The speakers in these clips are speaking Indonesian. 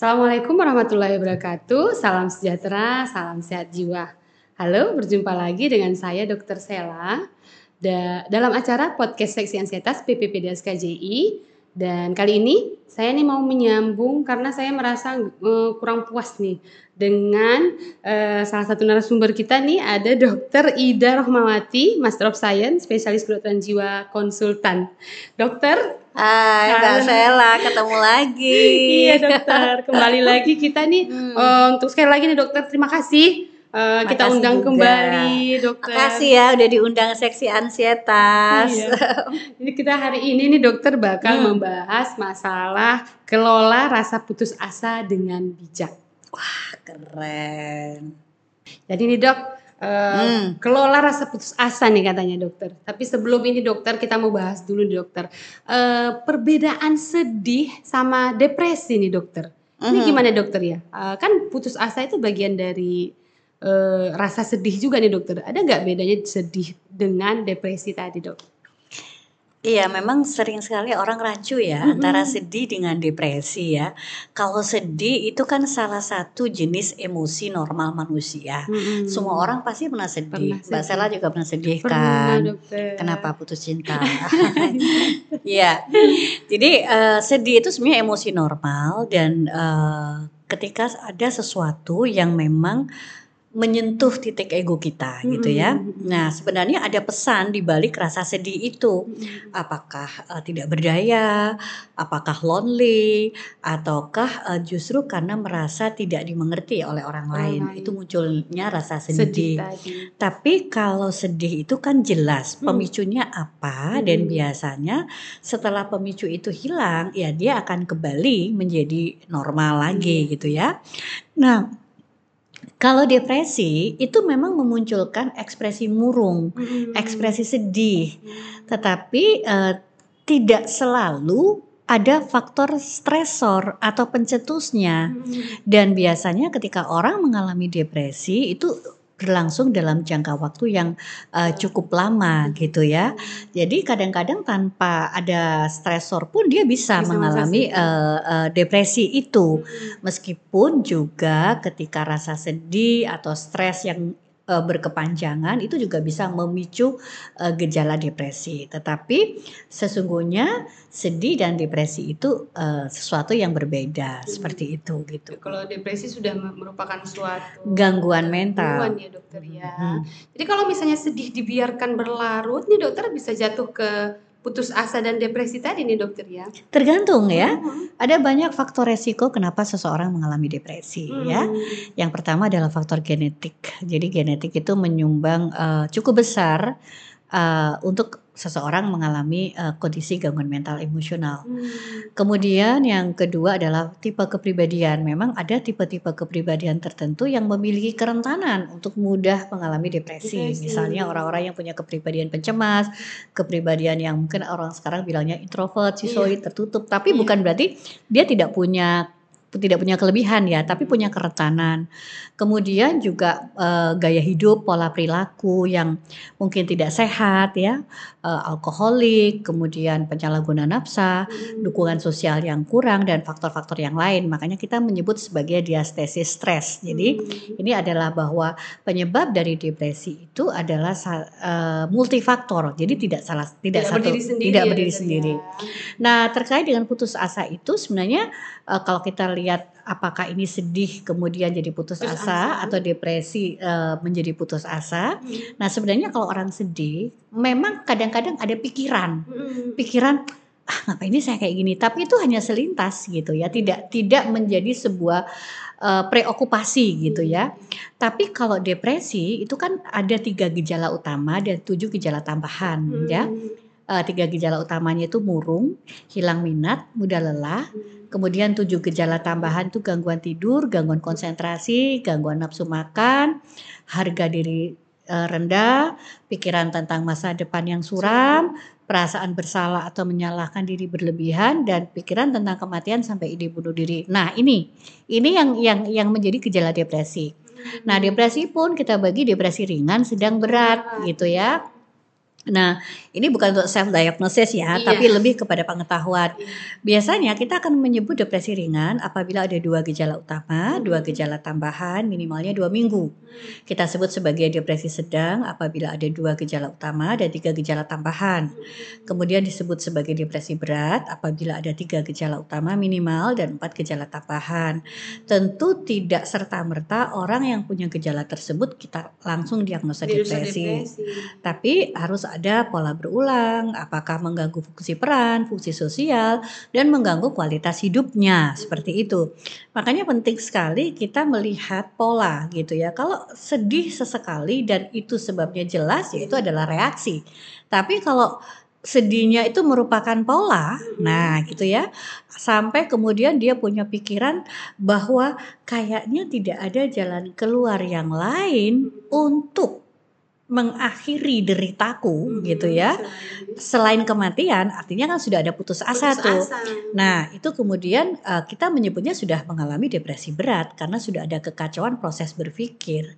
Assalamualaikum warahmatullahi wabarakatuh. Salam sejahtera, salam sehat jiwa. Halo, berjumpa lagi dengan saya Dr. Sela da dalam acara podcast Seksi Ansietas PPPDS KJI dan kali ini saya nih mau menyambung karena saya merasa uh, kurang puas nih dengan uh, salah satu narasumber kita nih ada Dokter Ida Rohmawati, Master of Science, spesialis kedokteran jiwa konsultan. Dokter, Hai Mbak Sela, ketemu lagi. iya dokter, kembali lagi kita nih hmm. uh, untuk sekali lagi nih dokter terima kasih Uh, kita undang juga. kembali dokter. Makasih ya udah diundang seksi ansietas. Iya. Jadi kita hari ini nih dokter bakal hmm. membahas masalah kelola rasa putus asa dengan bijak. Wah keren. Jadi nih dok, uh, hmm. kelola rasa putus asa nih katanya dokter. Tapi sebelum ini dokter kita mau bahas dulu nih dokter. Uh, perbedaan sedih sama depresi nih dokter. Ini hmm. gimana dokter ya? Uh, kan putus asa itu bagian dari uh, rasa sedih juga nih dokter. Ada nggak bedanya sedih dengan depresi tadi dok? Iya, memang sering sekali orang rancu ya mm-hmm. antara sedih dengan depresi ya. Kalau sedih itu kan salah satu jenis emosi normal manusia. Mm-hmm. Semua orang pasti pernah sedih. Pernah Mbak Sela juga pernah sedih pernah, kan? Dokter. Kenapa putus cinta? Iya. Jadi uh, sedih itu sebenarnya emosi normal dan uh, ketika ada sesuatu yang memang menyentuh titik ego kita hmm. gitu ya. Nah, sebenarnya ada pesan di balik rasa sedih itu. Apakah uh, tidak berdaya, apakah lonely ataukah uh, justru karena merasa tidak dimengerti oleh orang lain. Itu munculnya rasa sedih. sedih Tapi kalau sedih itu kan jelas hmm. pemicunya apa hmm. dan biasanya setelah pemicu itu hilang ya dia akan kembali menjadi normal lagi hmm. gitu ya. Nah, kalau depresi itu memang memunculkan ekspresi murung, hmm. ekspresi sedih, tetapi uh, tidak selalu ada faktor stresor atau pencetusnya. Hmm. Dan biasanya ketika orang mengalami depresi itu berlangsung dalam jangka waktu yang uh, cukup lama gitu ya. Jadi kadang-kadang tanpa ada stresor pun dia bisa, bisa mengalami uh, uh, depresi itu. Meskipun juga ketika rasa sedih atau stres yang uh, berkepanjangan itu juga bisa memicu uh, gejala depresi. Tetapi sesungguhnya sedih dan depresi itu uh, sesuatu yang berbeda hmm. seperti itu gitu. Kalau depresi sudah merupakan suatu gangguan mental. Gangguan ya dokter ya. Hmm. Jadi kalau misalnya sedih dibiarkan berlarut nih dokter bisa jatuh ke putus asa dan depresi tadi nih dokter ya? Tergantung ya. Hmm. Ada banyak faktor resiko kenapa seseorang mengalami depresi hmm. ya. Yang pertama adalah faktor genetik. Jadi genetik itu menyumbang uh, cukup besar uh, untuk seseorang mengalami uh, kondisi gangguan mental emosional. Hmm. Kemudian yang kedua adalah tipe kepribadian. Memang ada tipe-tipe kepribadian tertentu yang memiliki kerentanan untuk mudah mengalami depresi. depresi. Misalnya orang-orang yang punya kepribadian pencemas, kepribadian yang mungkin orang sekarang bilangnya introvert, sisoid, yeah. tertutup, tapi yeah. bukan berarti dia tidak punya tidak punya kelebihan ya, tapi punya kerentanan. Kemudian juga uh, gaya hidup, pola perilaku yang mungkin tidak sehat ya, uh, alkoholik, kemudian penyalahguna nafsa, dukungan sosial yang kurang dan faktor-faktor yang lain. Makanya kita menyebut sebagai diastesis stres. Jadi ini adalah bahwa penyebab dari depresi itu adalah uh, multifaktor. Jadi tidak salah tidak, tidak satu berdiri sendiri, tidak berdiri ya, sendiri. Ya. Nah, terkait dengan putus asa itu sebenarnya uh, kalau kita lihat apakah ini sedih kemudian jadi putus, putus asa, asa atau depresi uh, menjadi putus asa. Hmm. Nah, sebenarnya kalau orang sedih memang kadang-kadang ada pikiran. Hmm. Pikiran ah ngapain ini saya kayak gini, tapi itu hanya selintas gitu ya, tidak tidak menjadi sebuah uh, preokupasi gitu ya. Tapi kalau depresi itu kan ada tiga gejala utama dan tujuh gejala tambahan hmm. ya. Uh, tiga gejala utamanya itu murung, hilang minat, mudah lelah. Kemudian tujuh gejala tambahan itu gangguan tidur, gangguan konsentrasi, gangguan nafsu makan, harga diri e, rendah, pikiran tentang masa depan yang suram, perasaan bersalah atau menyalahkan diri berlebihan dan pikiran tentang kematian sampai ide bunuh diri. Nah, ini ini yang yang yang menjadi gejala depresi. Nah, depresi pun kita bagi depresi ringan, sedang berat gitu ya. Nah, ini bukan untuk self diagnosis ya, Iya. tapi lebih kepada pengetahuan. Iya. Biasanya kita akan menyebut depresi ringan apabila ada dua gejala utama, Hmm. dua gejala tambahan, minimalnya dua minggu. Kita sebut sebagai depresi sedang apabila ada dua gejala utama dan tiga gejala tambahan. Kemudian disebut sebagai depresi berat apabila ada tiga gejala utama minimal dan empat gejala tambahan. Tentu tidak serta-merta orang yang punya gejala tersebut kita langsung diagnosa Diagnosa depresi. depresi. Tapi harus ada pola berulang, apakah mengganggu fungsi peran, fungsi sosial, dan mengganggu kualitas hidupnya, seperti itu. Makanya penting sekali kita melihat pola gitu ya. Kalau sedih sesekali dan itu sebabnya jelas, ya itu adalah reaksi. Tapi kalau sedihnya itu merupakan pola, nah gitu ya, sampai kemudian dia punya pikiran bahwa kayaknya tidak ada jalan keluar yang lain untuk mengakhiri deritaku gitu ya. Selain kematian, artinya kan sudah ada putus asa Putus tuh. asa. Nah, itu kemudian uh, kita menyebutnya sudah mengalami depresi berat karena sudah ada kekacauan proses berpikir.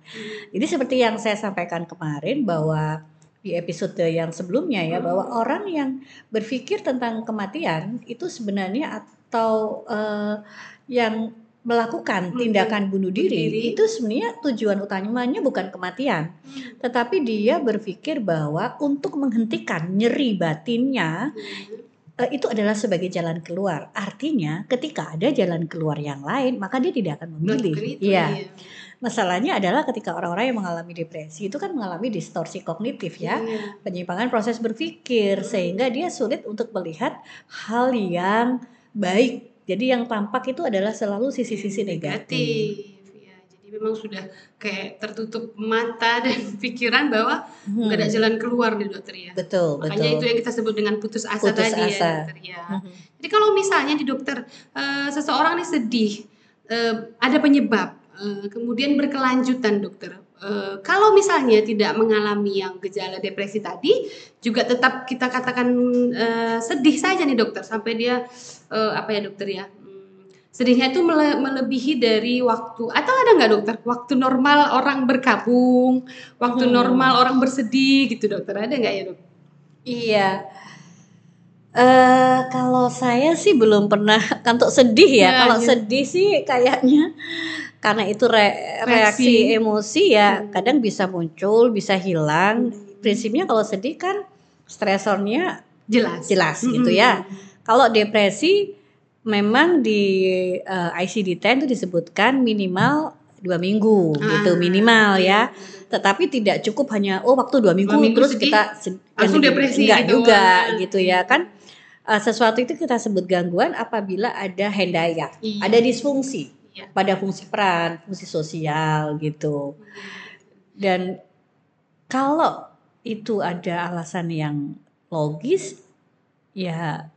Jadi seperti yang saya sampaikan kemarin bahwa di episode yang sebelumnya ya bahwa orang yang berpikir tentang kematian itu sebenarnya atau uh, yang melakukan Hmm. tindakan bunuh diri, diri. itu sebenarnya tujuan utamanya bukan kematian, Hmm. tetapi dia berpikir bahwa untuk menghentikan nyeri batinnya eh, itu adalah sebagai jalan keluar. Artinya ketika ada jalan keluar yang lain, maka dia tidak akan memilih. Itu, Iya. Masalahnya adalah ketika orang-orang yang mengalami depresi itu kan mengalami distorsi kognitif ya, Iya. penyimpangan proses berpikir sehingga dia sulit untuk melihat hal yang baik. Jadi yang tampak itu adalah selalu sisi-sisi negatif. Ya, jadi memang sudah kayak tertutup mata dan pikiran bahwa Hmm, ada jalan keluar nih dokter ya. Betul, Makanya itu betul. yang kita sebut dengan putus asa Putus tadi asa. ya dokter ya. Mhm. Jadi kalau misalnya di dokter eh, seseorang nih sedih, eh, ada penyebab, eh, kemudian berkelanjutan dokter. Eh, kalau misalnya tidak mengalami yang gejala depresi tadi, juga tetap kita katakan eh, sedih saja nih dokter sampai dia eh, apa ya dokter ya? hmm, Sedihnya itu mele- melebihi dari waktu atau ada nggak dokter waktu normal orang berkabung, waktu Hmm. normal orang bersedih gitu dokter ada nggak ya dok? Iya. Eh kalau saya sih belum pernah untuk sedih ya. Ya, kalau iya. sedih sih kayaknya karena itu re- reaksi Reaksi. emosi ya, Hmm. kadang bisa muncul, bisa hilang. Prinsipnya kalau sedih kan stresornya Jelas. jelas Mm-mm. gitu ya. Kalau depresi memang di eh, ICD-10 itu disebutkan minimal dua minggu gitu Ah, minimal iya, ya. Tetapi tidak cukup hanya oh waktu dua minggu, minggu terus sedih, kita langsung depresi enggak gitu. juga Wah. gitu ya kan. Eh, sesuatu itu kita sebut gangguan apabila ada hendaya, Iya. ada disfungsi Iya. pada fungsi peran, fungsi sosial gitu. Dan kalau itu ada alasan yang logis, ya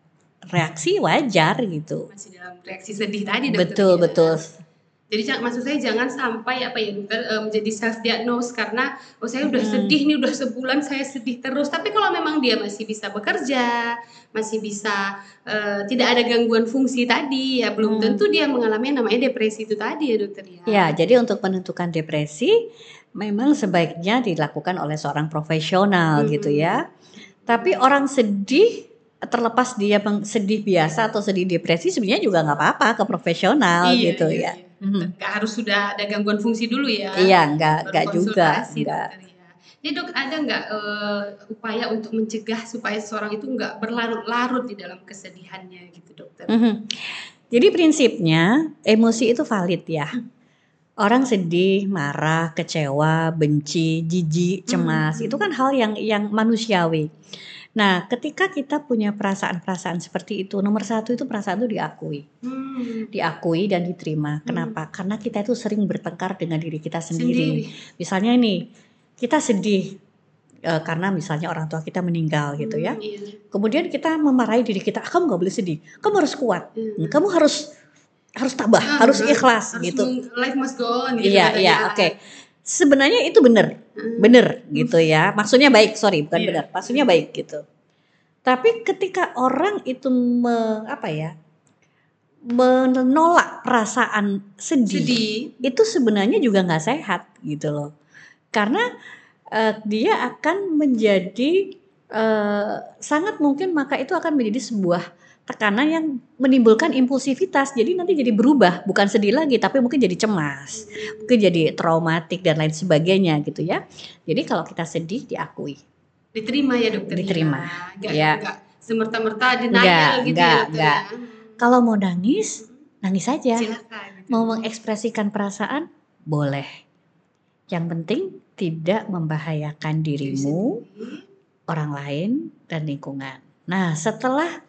reaksi wajar gitu. masih dalam reaksi sedih tadi dokter Betul ya. Jadi maksud saya jangan sampai apa ya dokter menjadi self diagnose karena oh saya udah Hmm. sedih nih udah sebulan saya sedih terus tapi kalau memang dia masih bisa bekerja masih bisa eh, tidak ada gangguan fungsi tadi ya belum Hmm. tentu dia mengalami yang namanya depresi itu tadi ya dokter ya Ya, jadi untuk menentukan depresi memang sebaiknya dilakukan oleh seorang profesional Mhm. gitu ya. Tapi orang sedih terlepas dia sedih biasa atau sedih depresi sebenarnya juga nggak apa-apa ke profesional Iya, gitu iya, ya. iya. Mhm. nggak harus sudah ada gangguan fungsi dulu ya Iya, nggak baru nggak juga, konsultasi, nggak. dokter, ya. Jadi dok ada nggak eh, upaya untuk mencegah supaya seorang itu nggak berlarut-larut di dalam kesedihannya gitu dokter? Mhm. Jadi prinsipnya emosi itu valid ya. Orang sedih, marah, kecewa, benci, jijik, cemas, Hmm. itu kan hal yang yang manusiawi. Nah, ketika kita punya perasaan-perasaan seperti itu, nomor satu itu perasaan itu diakui, Hmm, diakui dan diterima. Kenapa? Karena kita itu sering bertengkar dengan diri kita sendiri. sendiri. Misalnya nih, kita sedih eh, karena misalnya orang tua kita meninggal gitu ya. Hmm, iya. Kemudian kita memarahi diri kita, "Ah, kamu nggak boleh sedih, kamu harus kuat, Hmm. kamu harus harus tabah, Ah, harus ikhlas harus gitu. life must go on gitu Iya, katanya. iya, oke. Sebenarnya itu benar, Hmm. benar gitu ya. Maksudnya baik, sorry, bukan Iya. benar. Maksudnya baik gitu. Tapi ketika orang itu me- apa ya? menolak perasaan sedih, Sedih. itu sebenarnya juga nggak sehat gitu loh. Karena eh, dia akan menjadi uh, sangat mungkin maka itu akan menjadi sebuah tekanan yang menimbulkan impulsivitas. Jadi nanti jadi berubah, bukan sedih lagi tapi mungkin jadi cemas. Mungkin jadi traumatik dan lain sebagainya gitu ya. Jadi kalau kita sedih diakui. Diterima ya dokter. Diterima. Ya. Gak, ya. Gak semerta-merta denial gitu enggak, ya. Enggak. Ya. Kalau mau nangis, nangis saja. Silakan. Gitu. Mau mengekspresikan perasaan, boleh. Yang penting tidak membahayakan dirimu, orang lain, dan lingkungan. Nah, setelah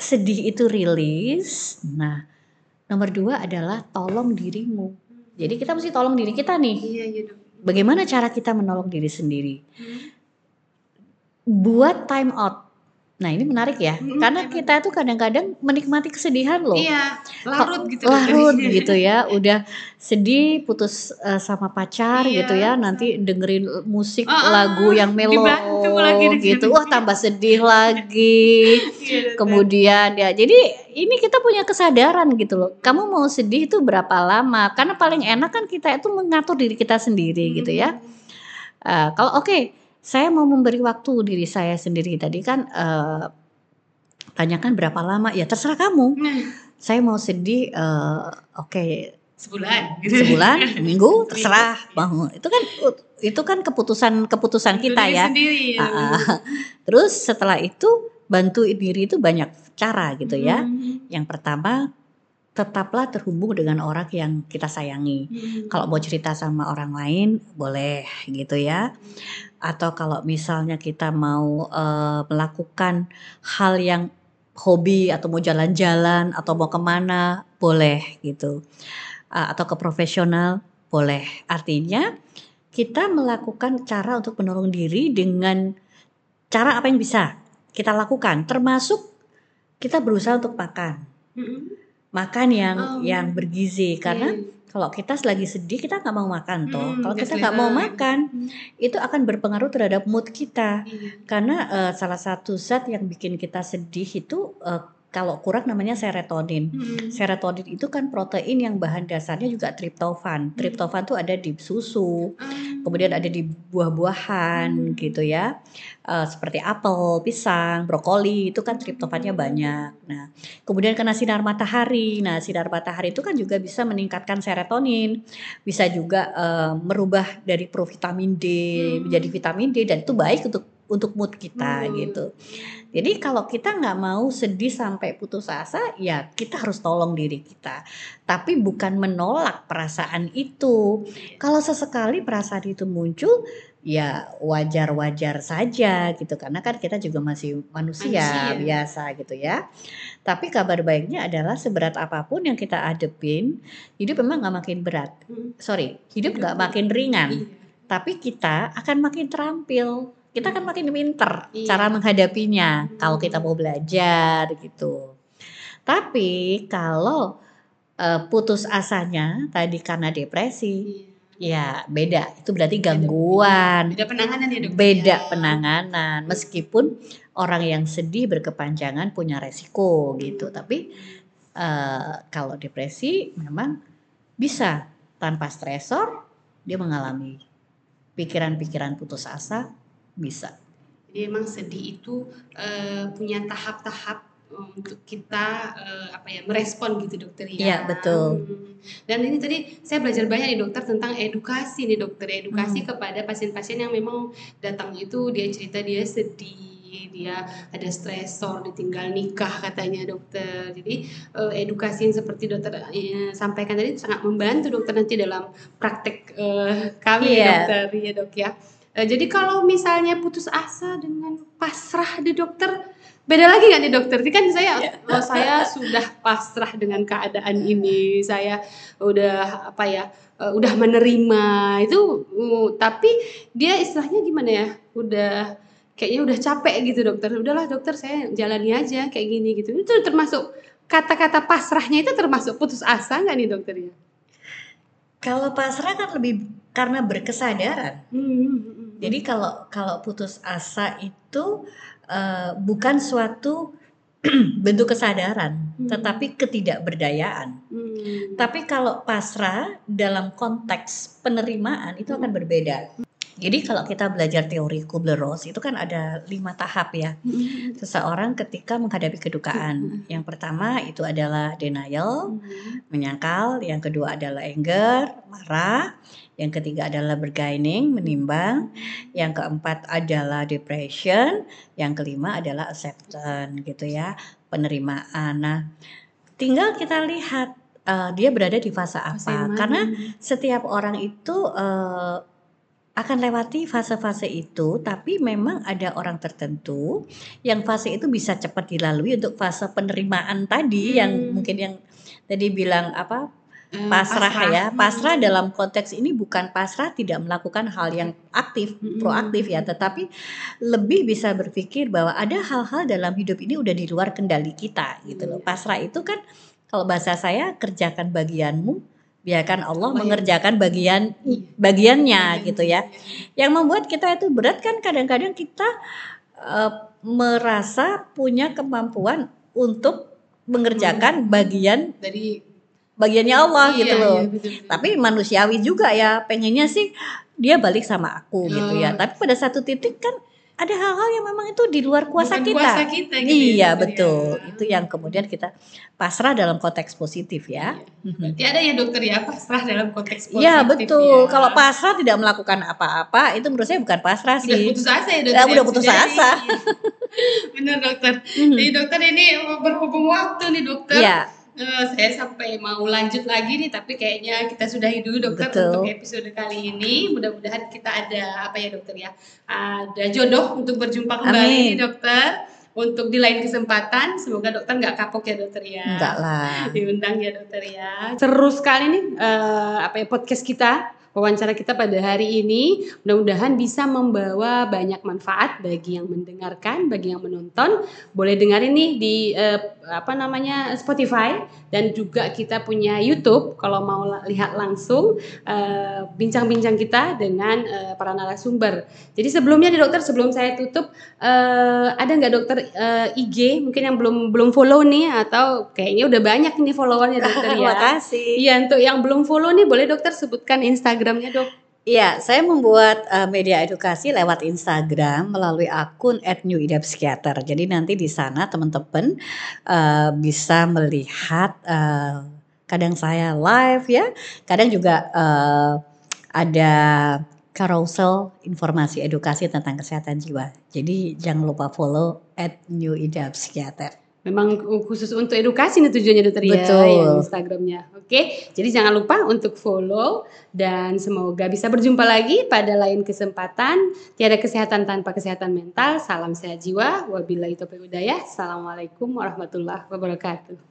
sedih itu rilis. Nah, nomor dua adalah tolong dirimu. Jadi kita mesti tolong diri kita nih. Iya, iya, Bagaimana cara kita menolong diri sendiri? Hmm. Buat time out Nah ini menarik ya, hmm, karena kita itu kadang-kadang menikmati kesedihan loh. Iya, larut gitu. Larut gitu ya, udah sedih putus uh, sama pacar iya. gitu ya, nanti dengerin musik oh, lagu yang melo gitu, wah tambah sedih lagi. Iya, Kemudian ya, jadi ini kita punya kesadaran gitu loh. Kamu mau sedih itu berapa lama? Karena paling enak kan kita itu mengatur diri kita sendiri hmm. gitu ya. Uh, kalau oke. Okay, saya mau memberi waktu diri saya sendiri tadi kan uh, tanyakan berapa lama ya terserah kamu. Hmm. Saya mau sedih uh, oke okay, sebulan sebulan minggu terserah mau itu kan itu kan keputusan keputusan kita ya. Sendiri, ya. Uh, terus setelah itu bantu diri itu banyak cara gitu ya. Hmm. Yang pertama tetaplah terhubung dengan orang yang kita sayangi. Hmm. Kalau mau cerita sama orang lain boleh gitu ya atau kalau misalnya kita mau uh, melakukan hal yang hobi atau mau jalan-jalan atau mau ke mana boleh gitu. Uh, atau ke profesional boleh. Artinya kita melakukan cara untuk menolong diri dengan cara apa yang bisa kita lakukan. Termasuk kita berusaha untuk makan makan yang oh. yang bergizi karena yeah kalau kita lagi sedih kita nggak mau makan toh. Hmm, kalau kita nggak mau makan, hmm. itu akan berpengaruh terhadap mood kita. Hmm. Karena uh, salah satu zat yang bikin kita sedih itu uh, kalau kurang namanya serotonin. Hmm. Serotonin itu kan protein yang bahan dasarnya juga triptofan. Hmm. Triptofan tuh ada di susu, hmm. kemudian ada di buah-buahan hmm. gitu ya. Uh, seperti apel, pisang, brokoli itu kan triptofannya banyak. Nah, kemudian kena sinar matahari. Nah, sinar matahari itu kan juga bisa meningkatkan serotonin, bisa juga uh, merubah dari provitamin D hmm. menjadi vitamin D dan itu baik untuk untuk mood kita hmm. gitu. Jadi kalau kita nggak mau sedih sampai putus asa, ya kita harus tolong diri kita. Tapi bukan menolak perasaan itu. Kalau sesekali perasaan itu muncul, ya wajar-wajar saja gitu. Karena kan kita juga masih manusia, manusia. biasa gitu ya. Tapi kabar baiknya adalah seberat apa pun yang kita adepin, hidup memang nggak makin berat. Hmm. Sorry, hidup nggak makin ringan. Iya. Tapi kita akan makin terampil kita kan makin pinter iya. cara menghadapinya hmm. kalau kita mau belajar gitu. Tapi kalau uh, putus asanya tadi karena depresi, iya. ya beda. Itu berarti gangguan. Beda, penanganan ya. Beda ya. penanganan. Meskipun orang yang sedih berkepanjangan punya resiko gitu. Tapi uh, kalau depresi memang bisa tanpa stresor dia mengalami pikiran-pikiran putus asa bisa. Jadi emang sedih itu uh, punya tahap-tahap untuk kita uh, apa ya merespon gitu dokter ya. Iya betul. Hmm. Dan ini tadi saya belajar banyak nih dokter tentang edukasi nih dokter edukasi hmm. kepada pasien-pasien yang memang datang itu dia cerita dia sedih dia ada stresor ditinggal nikah katanya dokter jadi uh, edukasi yang seperti dokter uh, sampaikan tadi sangat membantu dokter nanti dalam praktek uh, kami yeah. dokter ya dok ya Uh, jadi kalau misalnya putus asa dengan pasrah di dokter, beda lagi nggak nih dokter? Ini kan saya, yeah. oh, saya sudah pasrah dengan keadaan ini, saya udah apa ya, uh, udah menerima itu, uh, tapi dia istilahnya gimana ya, udah kayaknya udah capek gitu dokter. Udahlah dokter saya jalani aja kayak gini gitu. Itu termasuk kata-kata pasrahnya itu termasuk putus asa nggak nih dokter ya? Kalau pasrah kan lebih karena berkesadaran. Hmm. Hmm, hmm. Jadi kalau kalau putus asa itu uh, bukan suatu bentuk kesadaran, hmm. tetapi ketidakberdayaan. Hmm. Tapi kalau pasrah dalam konteks penerimaan itu akan berbeda. Jadi kalau kita belajar teori Kubler-Ross itu kan ada lima tahap ya. Hmm. Seseorang ketika menghadapi kedukaan. Yang pertama itu adalah denial, menyangkal. Yang kedua adalah anger, marah. Yang ketiga adalah bergaining, menimbang. Yang keempat adalah depression. Yang kelima adalah acceptance gitu ya, penerimaan. Nah, tinggal kita lihat uh, dia berada di fase apa. Karena setiap orang itu uh, akan lewati fase-fase itu, tapi memang ada orang tertentu yang fase itu bisa cepat dilalui untuk fase penerimaan tadi yang Hmm. mungkin yang tadi bilang apa Eh, pasrah, ya. Pasrah Hmm. dalam konteks ini bukan pasrah tidak melakukan hal yang aktif, Hmm. proaktif ya, tetapi lebih bisa berpikir bahwa ada hal-hal dalam hidup ini udah di luar kendali kita gitu loh. Iya. Pasrah itu kan kalau bahasa saya kerjakan bagianmu, biarkan Allah mengerjakan bagian Iya. bagiannya gitu ya. Yang membuat kita itu berat kan kadang-kadang kita eh, merasa punya kemampuan untuk mengerjakan bagian Dari bagiannya Allah Iya, gitu loh. iya, betul-betul. Tapi manusiawi juga ya, pengennya sih dia balik sama aku gitu ya. Oh. Tapi pada satu titik kan ada hal-hal yang memang itu di luar kuasa Bukan kita. kuasa kita gitu ya, iya, dokter, betul. ya. Itu yang kemudian kita pasrah dalam konteks positif ya. Mhm. Berarti ada ya dokter ya pasrah dalam konteks positif. Iya, betul. ya. Kalau pasrah tidak melakukan apa-apa, itu menurut saya bukan pasrah Sudah sih. putus asa ya dokter. Ya, ya, udah putus asa. Bener dokter. Mhm. Jadi dokter ini berhubung waktu nih dokter. Iya. Eh, saya sampai mau lanjut lagi nih tapi kayaknya kita sudahi dulu dokter Betul. untuk episode kali ini mudah-mudahan kita ada apa ya dokter ya ada jodoh untuk berjumpa kembali Amin. nih dokter untuk di lain kesempatan semoga dokter nggak kapok ya dokter ya Enggak lah. diundang ya dokter ya seru sekali nih eh, apa ya podcast kita wawancara kita pada hari ini. Mudah-mudahan bisa membawa banyak manfaat bagi yang mendengarkan bagi yang menonton. Boleh dengerin nih di eh, apa namanya Spotify. Dan juga kita punya YouTube kalau mau lihat langsung eh, bincang-bincang kita dengan eh, para narasumber. Jadi sebelumnya nih dokter sebelum saya tutup eh, ada nggak dokter eh, IG mungkin yang belum belum follow nih? Atau kayaknya udah banyak nih followernya dokter Terima ya. kasih. Iya untuk yang belum follow nih boleh dokter sebutkan Instagramnya dok. Iya, saya membuat uh, media edukasi lewat Instagram melalui akun @newidapsikiater. Jadi nanti di sana teman-teman uh, bisa melihat uh, kadang saya live ya, kadang juga uh, ada carousel informasi edukasi tentang kesehatan jiwa. Jadi jangan lupa follow @newidapsikiater. Memang khusus untuk edukasi nih tujuannya dokter ya yang Instagramnya. Oke, jadi jangan lupa untuk follow dan semoga bisa berjumpa lagi pada lain kesempatan. Tiada kesehatan tanpa kesehatan mental. Salam sehat jiwa. Wabillahi taufiq hidayah. Assalamualaikum warahmatullahi wabarakatuh.